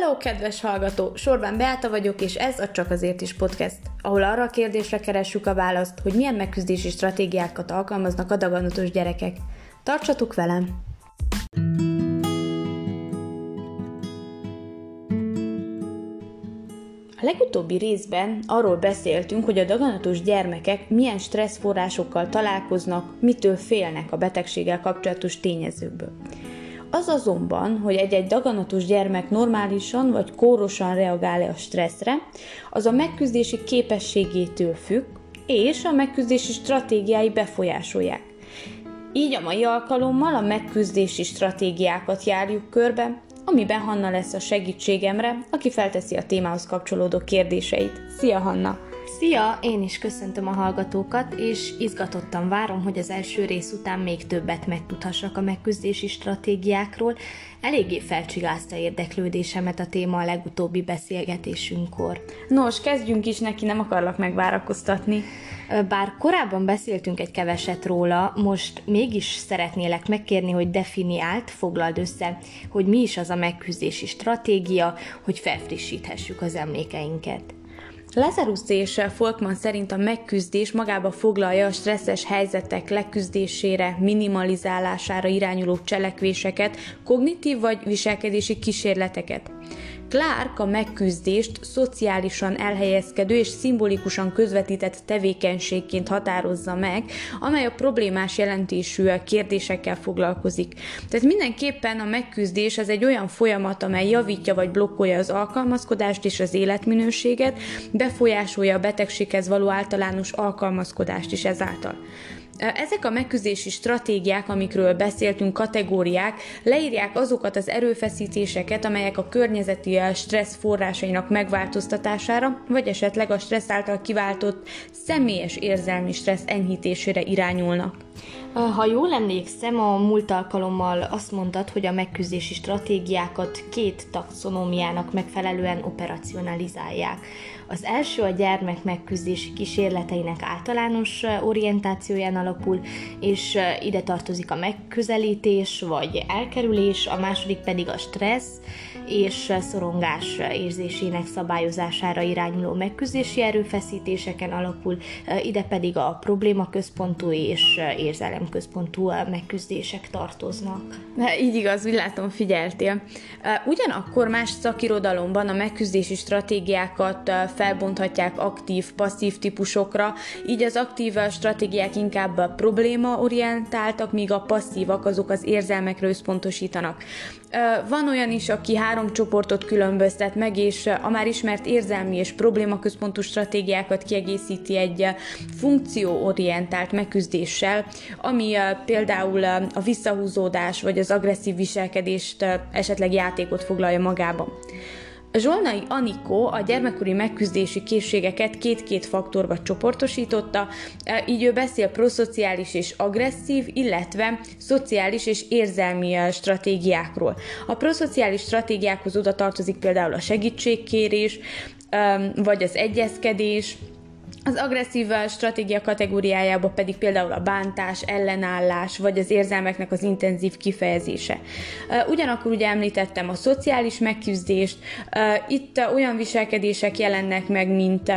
Hello, kedves hallgató! Sorban Beáta vagyok, és ez a Csak azért is podcast, ahol arra a kérdésre keressük a választ, hogy milyen megküzdési stratégiákat alkalmaznak a daganatos gyerekek. Tartsatok velem! A legutóbbi részben arról beszéltünk, hogy a daganatos gyermekek milyen stresszforrásokkal találkoznak, mitől félnek a betegséggel kapcsolatos tényezőkből. Az azonban, hogy egy-egy daganatos gyermek normálisan vagy kórosan reagál-e a stresszre, az a megküzdési képességétől függ, és a megküzdési stratégiái befolyásolják. Így a mai alkalommal a megküzdési stratégiákat járjuk körbe, amiben Hanna lesz a segítségemre, aki felteszi a témához kapcsolódó kérdéseit. Szia Hanna! Szia! Én is köszöntöm a hallgatókat, és izgatottan várom, hogy az első rész után még többet megtudhassak a megküzdési stratégiákról. Eléggé felcsigázta érdeklődésemet a téma a legutóbbi beszélgetésünkkor. Nos, kezdjünk is neki, nem akarlak megvárakoztatni. Bár korábban beszéltünk egy keveset róla, most mégis szeretnélek megkérni, hogy definiált, foglald össze, hogy mi is az a megküzdési stratégia, hogy felfrissíthessük az emlékeinket. Lazarus és Folkman szerint a megküzdés magába foglalja a stresszes helyzetek leküzdésére, minimalizálására irányuló cselekvéseket, kognitív vagy viselkedési kísérleteket. Clark a megküzdést szociálisan elhelyezkedő és szimbolikusan közvetített tevékenységként határozza meg, amely a problémás jelentésű kérdésekkel foglalkozik. Tehát mindenképpen a megküzdés az egy olyan folyamat, amely javítja vagy blokkolja az alkalmazkodást és az életminőséget, befolyásolja a betegséghez való általános alkalmazkodást is ezáltal. Ezek a megküzdési stratégiák, amikről beszéltünk, kategóriák, leírják azokat az erőfeszítéseket, amelyek a környezeti stressz forrásainak megváltoztatására, vagy esetleg a stressz által kiváltott személyes érzelmi stressz enyhítésére irányulnak. Ha jól emlékszem, a múlt alkalommal azt mondtad, hogy a megküzdési stratégiákat két taxonómiának megfelelően operacionalizálják. Az első a gyermek megküzdési kísérleteinek általános orientációján alapul, és ide tartozik a megközelítés vagy elkerülés, a második pedig a stressz és szorongás érzésének szabályozására irányuló megküzdési erőfeszítéseken alapul, ide pedig a problémaközpontú és érzelemközpontú megküzdések tartoznak. Így igaz, úgy látom, figyeltél. Ugyanakkor más szakirodalomban a megküzdési stratégiákat felbonthatják aktív, passzív típusokra, így az aktív stratégiák inkább problémaorientáltak, míg a passzívak azok az érzelmekre összpontosítanak. Van olyan is, aki három csoportot különböztet meg, és a már ismert érzelmi és problémaközpontú stratégiákat kiegészíti egy funkcióorientált megküzdéssel, ami például a visszahúzódás vagy az agresszív viselkedést esetleg játékot foglalja magába. Zsolnai Anikó a gyermekkori megküzdési készségeket két-két faktorba csoportosította, e, így ő beszél proszociális és agresszív, illetve szociális és érzelmi e, stratégiákról. A proszociális stratégiákhoz oda tartozik például a segítségkérés, e, vagy az egyezkedés, az agresszív stratégia kategóriájába pedig például a bántás, ellenállás, vagy az érzelmeknek az intenzív kifejezése. Ugyanakkor ugye említettem a szociális megküzdést, itt olyan viselkedések jelennek meg, mint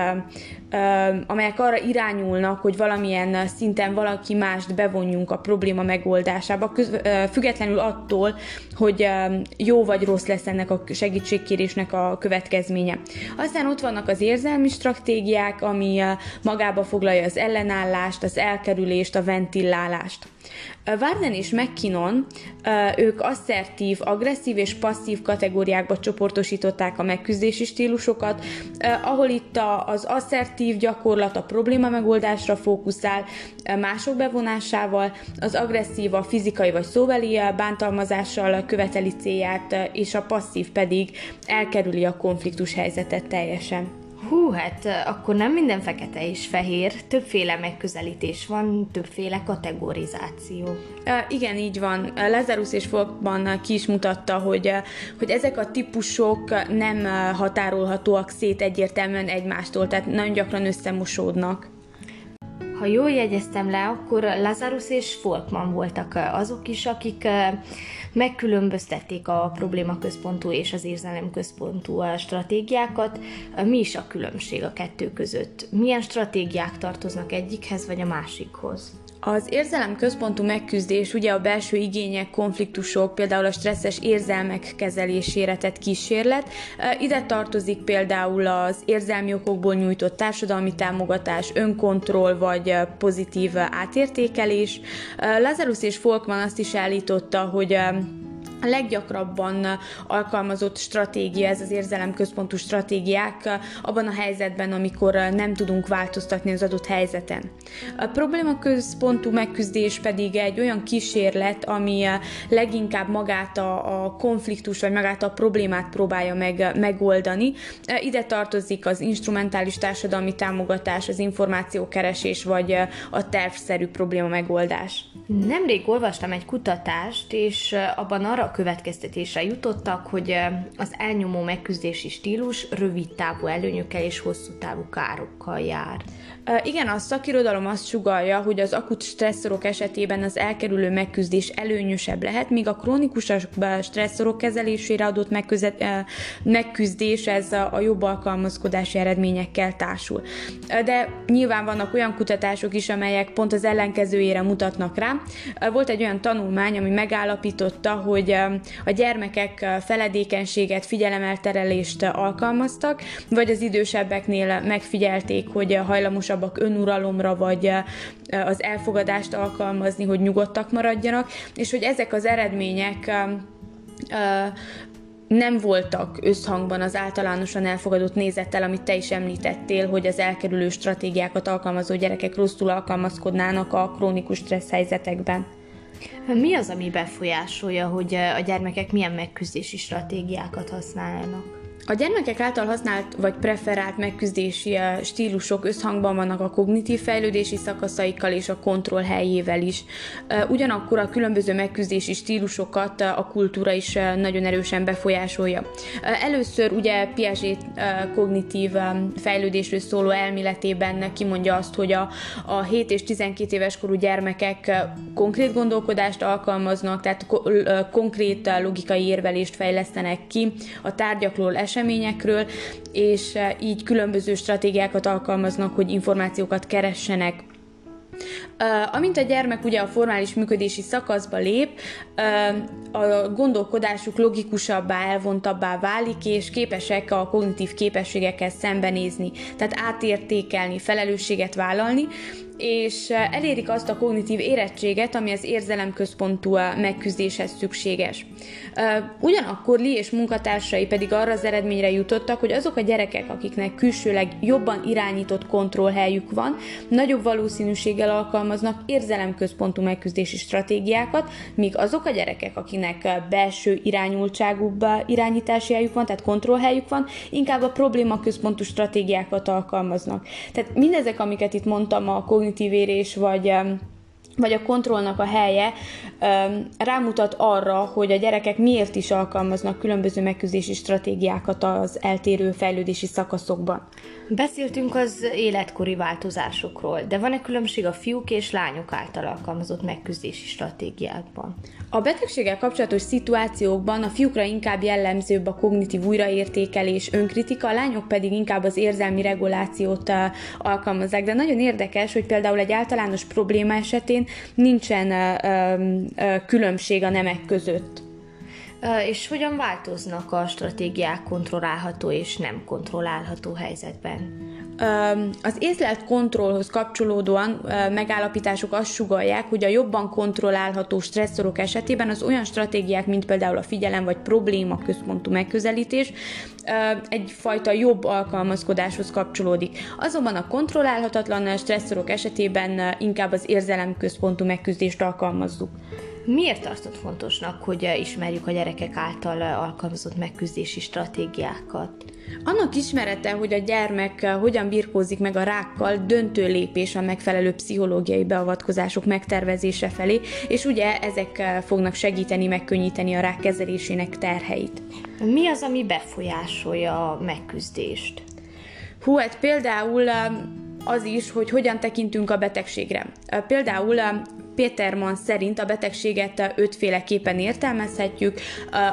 amelyek arra irányulnak, hogy valamilyen szinten valaki mást bevonjunk a probléma megoldásába, függetlenül attól, hogy jó vagy rossz lesz ennek a segítségkérésnek a következménye. Aztán ott vannak az érzelmi stratégiák, ami magába foglalja az ellenállást, az elkerülést, a ventillálást. Warden és McKinnon, ők asszertív, agresszív és passzív kategóriákba csoportosították a megküzdési stílusokat, ahol itt az asszertív gyakorlat a probléma megoldásra fókuszál, mások bevonásával, az agresszív a fizikai vagy szóbeli bántalmazással követeli célját, és a passzív pedig elkerüli a konfliktus helyzetet teljesen. Hú, hát akkor nem minden fekete és fehér, többféle megközelítés van, többféle kategorizáció. Igen, így van. Lazarus és Folkman ki is mutatta, hogy, hogy ezek a típusok nem határolhatóak szét egyértelműen egymástól, tehát nagyon gyakran összemosódnak. Ha jól jegyeztem le, akkor Lazarus és Folkman voltak azok is, akik megkülönböztették a problémaközpontú és az érzelemközpontú stratégiákat. Mi is a különbség a kettő között? Milyen stratégiák tartoznak egyikhez vagy a másikhoz? Az érzelem központú megküzdés ugye a belső igények, konfliktusok, például a stresszes érzelmek kezelésére tett kísérlet. Ide tartozik például az érzelmi okokból nyújtott társadalmi támogatás, önkontroll vagy pozitív átértékelés. Lazarus és Folkman azt is állította, hogy a leggyakrabban alkalmazott stratégia, ez az érzelemközpontú stratégiák abban a helyzetben, amikor nem tudunk változtatni az adott helyzeten. A problémaközpontú megküzdés pedig egy olyan kísérlet, ami leginkább magát a, a konfliktus vagy magát a problémát próbálja meg, megoldani. Ide tartozik az instrumentális társadalmi támogatás, az információkeresés vagy a tervszerű probléma megoldás. Nemrég olvastam egy kutatást, és abban arra a következtetésre jutottak, hogy az elnyomó megküzdési stílus rövid távú előnyökkel és hosszú távú károkkal jár. Igen, a szakirodalom azt sugalja, hogy az akut stresszorok esetében az elkerülő megküzdés előnyösebb lehet, míg a krónikusabb stresszorok kezelésére adott megküzdés ez a jobb alkalmazkodási eredményekkel társul. De nyilván vannak olyan kutatások is, amelyek pont az ellenkezőjére mutatnak rá. Volt egy olyan tanulmány, ami megállapította, hogy a gyermekek feledékenységet, figyelemelterelést alkalmaztak, vagy az idősebbeknél megfigyelték, hogy hajlamosabb hajlamosabbak önuralomra, vagy eh, az elfogadást alkalmazni, hogy nyugodtak maradjanak, és hogy ezek az eredmények eh, eh, nem voltak összhangban az általánosan elfogadott nézettel, amit te is említettél, hogy az elkerülő stratégiákat alkalmazó gyerekek rosszul alkalmazkodnának a krónikus stressz helyzetekben. Mi az, ami befolyásolja, hogy a gyermekek milyen megküzdési stratégiákat használnak? A gyermekek által használt vagy preferált megküzdési eh, stílusok összhangban vannak a kognitív fejlődési szakaszaikkal és a kontroll helyével is. Eh, ugyanakkor a különböző megküzdési stílusokat eh, a kultúra is nagyon erősen befolyásolja. Először ugye Piaget kognitív fejlődésről szóló elméletében kimondja azt, hogy a, a 7 és 12 éves korú gyermekek konkrét gondolkodást alkalmaznak, tehát konkrét logikai érvelést fejlesztenek ki a tárgyakról, esetleg eseményekről, és eh, így különböző stratégiákat alkalmaznak, hogy információkat keressenek. Amint a gyermek ugye a formális működési szakaszba lép, a gondolkodásuk logikusabbá, elvontabbá válik, és képesek a kognitív képességekkel szembenézni, tehát átértékelni, felelősséget vállalni, és elérik azt a kognitív érettséget, ami az érzelemközpontú megküzdéshez szükséges. Ugyanakkor Lee és munkatársai pedig arra az eredményre jutottak, hogy azok a gyerekek, akiknek külsőleg jobban irányított kontrollhelyük van, nagyobb valószínűséggel alkalmaznak érzelemközpontú megküzdési stratégiákat, míg azok a gyerekek, akinek belső irányultságú irányítási helyük van, tehát kontrollhelyük van, inkább a problémaközpontú stratégiákat alkalmaznak. Tehát mindezek, amiket itt mondtam, a kognitív érés, vagy vagy a kontrollnak a helye rámutat arra, hogy a gyerekek miért is alkalmaznak különböző megküzdési stratégiákat az eltérő fejlődési szakaszokban. Beszéltünk az életkori változásokról, de van-e különbség a fiúk és lányok által alkalmazott megküzdési stratégiákban? A betegséggel kapcsolatos szituációkban a fiúkra inkább jellemzőbb a kognitív újraértékelés, önkritika, a lányok pedig inkább az érzelmi regulációt alkalmazzák. De nagyon érdekes, hogy például egy általános probléma esetén nincsen különbség a nemek között. És hogyan változnak a stratégiák kontrollálható és nem kontrollálható helyzetben? Az észlelt kontrollhoz kapcsolódóan megállapítások azt sugalják, hogy a jobban kontrollálható stresszorok esetében az olyan stratégiák, mint például a figyelem vagy probléma központú megközelítés, egyfajta jobb alkalmazkodáshoz kapcsolódik. Azonban a kontrollálhatatlan stresszorok esetében inkább az érzelemközpontú megküzdést alkalmazzuk. Miért tartott fontosnak, hogy ismerjük a gyerekek által alkalmazott megküzdési stratégiákat? Annak ismerete, hogy a gyermek hogyan birkózik meg a rákkal, döntő lépés a megfelelő pszichológiai beavatkozások megtervezése felé, és ugye ezek fognak segíteni, megkönnyíteni a rák kezelésének terheit. Mi az, ami befolyásolja a megküzdést? Hú, hát például az is, hogy hogyan tekintünk a betegségre. Például Peterman szerint a betegséget ötféleképpen értelmezhetjük.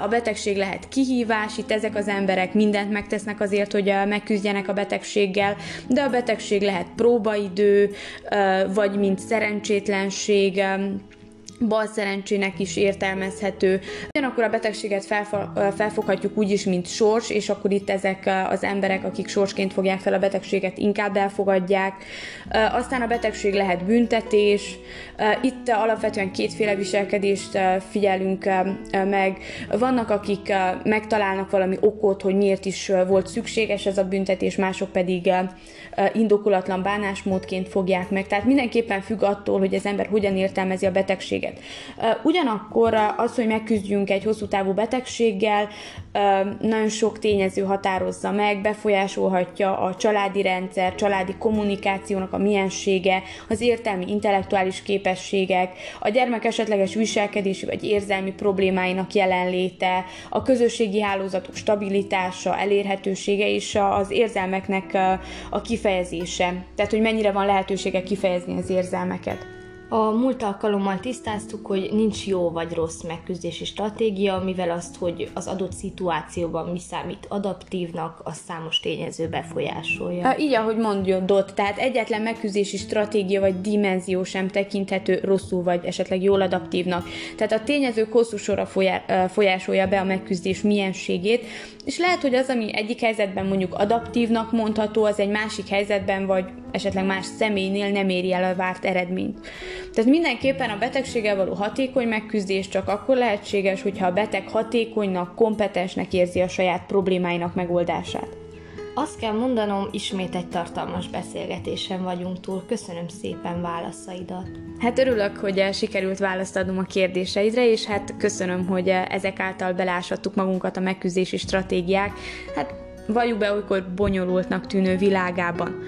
A betegség lehet kihívás, itt ezek az emberek mindent megtesznek azért, hogy megküzdjenek a betegséggel, de a betegség lehet próbaidő, vagy mint szerencsétlenség, bal szerencsének is értelmezhető. Ugyanakkor a betegséget felfoghatjuk úgy is, mint sors, és akkor itt ezek az emberek, akik sorsként fogják fel a betegséget, inkább elfogadják. Aztán a betegség lehet büntetés. Itt alapvetően kétféle viselkedést figyelünk meg. Vannak, akik megtalálnak valami okot, hogy miért is volt szükséges ez a büntetés, mások pedig indokolatlan bánásmódként fogják meg. Tehát mindenképpen függ attól, hogy az ember hogyan értelmezi a betegséget. Ugyanakkor az, hogy megküzdjünk egy hosszú távú betegséggel, nagyon sok tényező határozza meg, befolyásolhatja a családi rendszer, családi kommunikációnak a miensége, az értelmi, intellektuális képességek, a gyermek esetleges viselkedési vagy érzelmi problémáinak jelenléte, a közösségi hálózatok stabilitása, elérhetősége és az érzelmeknek a kifejezése. Tehát, hogy mennyire van lehetősége kifejezni az érzelmeket. A múlt alkalommal tisztáztuk, hogy nincs jó vagy rossz megküzdési stratégia, mivel azt, hogy az adott szituációban mi számít adaptívnak, az számos tényező befolyásolja. Így, ahogy mondjad, tehát egyetlen megküzdési stratégia vagy dimenzió sem tekinthető rosszul vagy esetleg jól adaptívnak. Tehát a tényezők hosszú sora folyásolja be a megküzdés mienségét, és lehet, hogy az, ami egyik helyzetben mondjuk adaptívnak mondható, az egy másik helyzetben vagy esetleg más személynél nem éri el a várt eredményt. Tehát mindenképpen a betegséggel való hatékony megküzdés csak akkor lehetséges, hogyha a beteg hatékonynak, kompetensnek érzi a saját problémáinak megoldását. Azt kell mondanom, ismét egy tartalmas beszélgetésen vagyunk túl. Köszönöm szépen válaszaidat. Hát örülök, hogy sikerült választ adnom a kérdéseidre, és hát köszönöm, hogy ezek által beláshattuk magunkat a megküzdési stratégiák, hát valljuk be olykor bonyolultnak tűnő világában.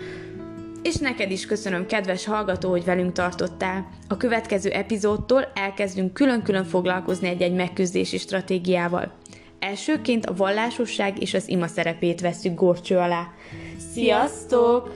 És neked is köszönöm, kedves hallgató, hogy velünk tartottál. A következő epizódtól elkezdünk külön-külön foglalkozni egy-egy megküzdési stratégiával. Elsőként a vallásosság és az ima szerepét veszük górcső alá. Sziasztok!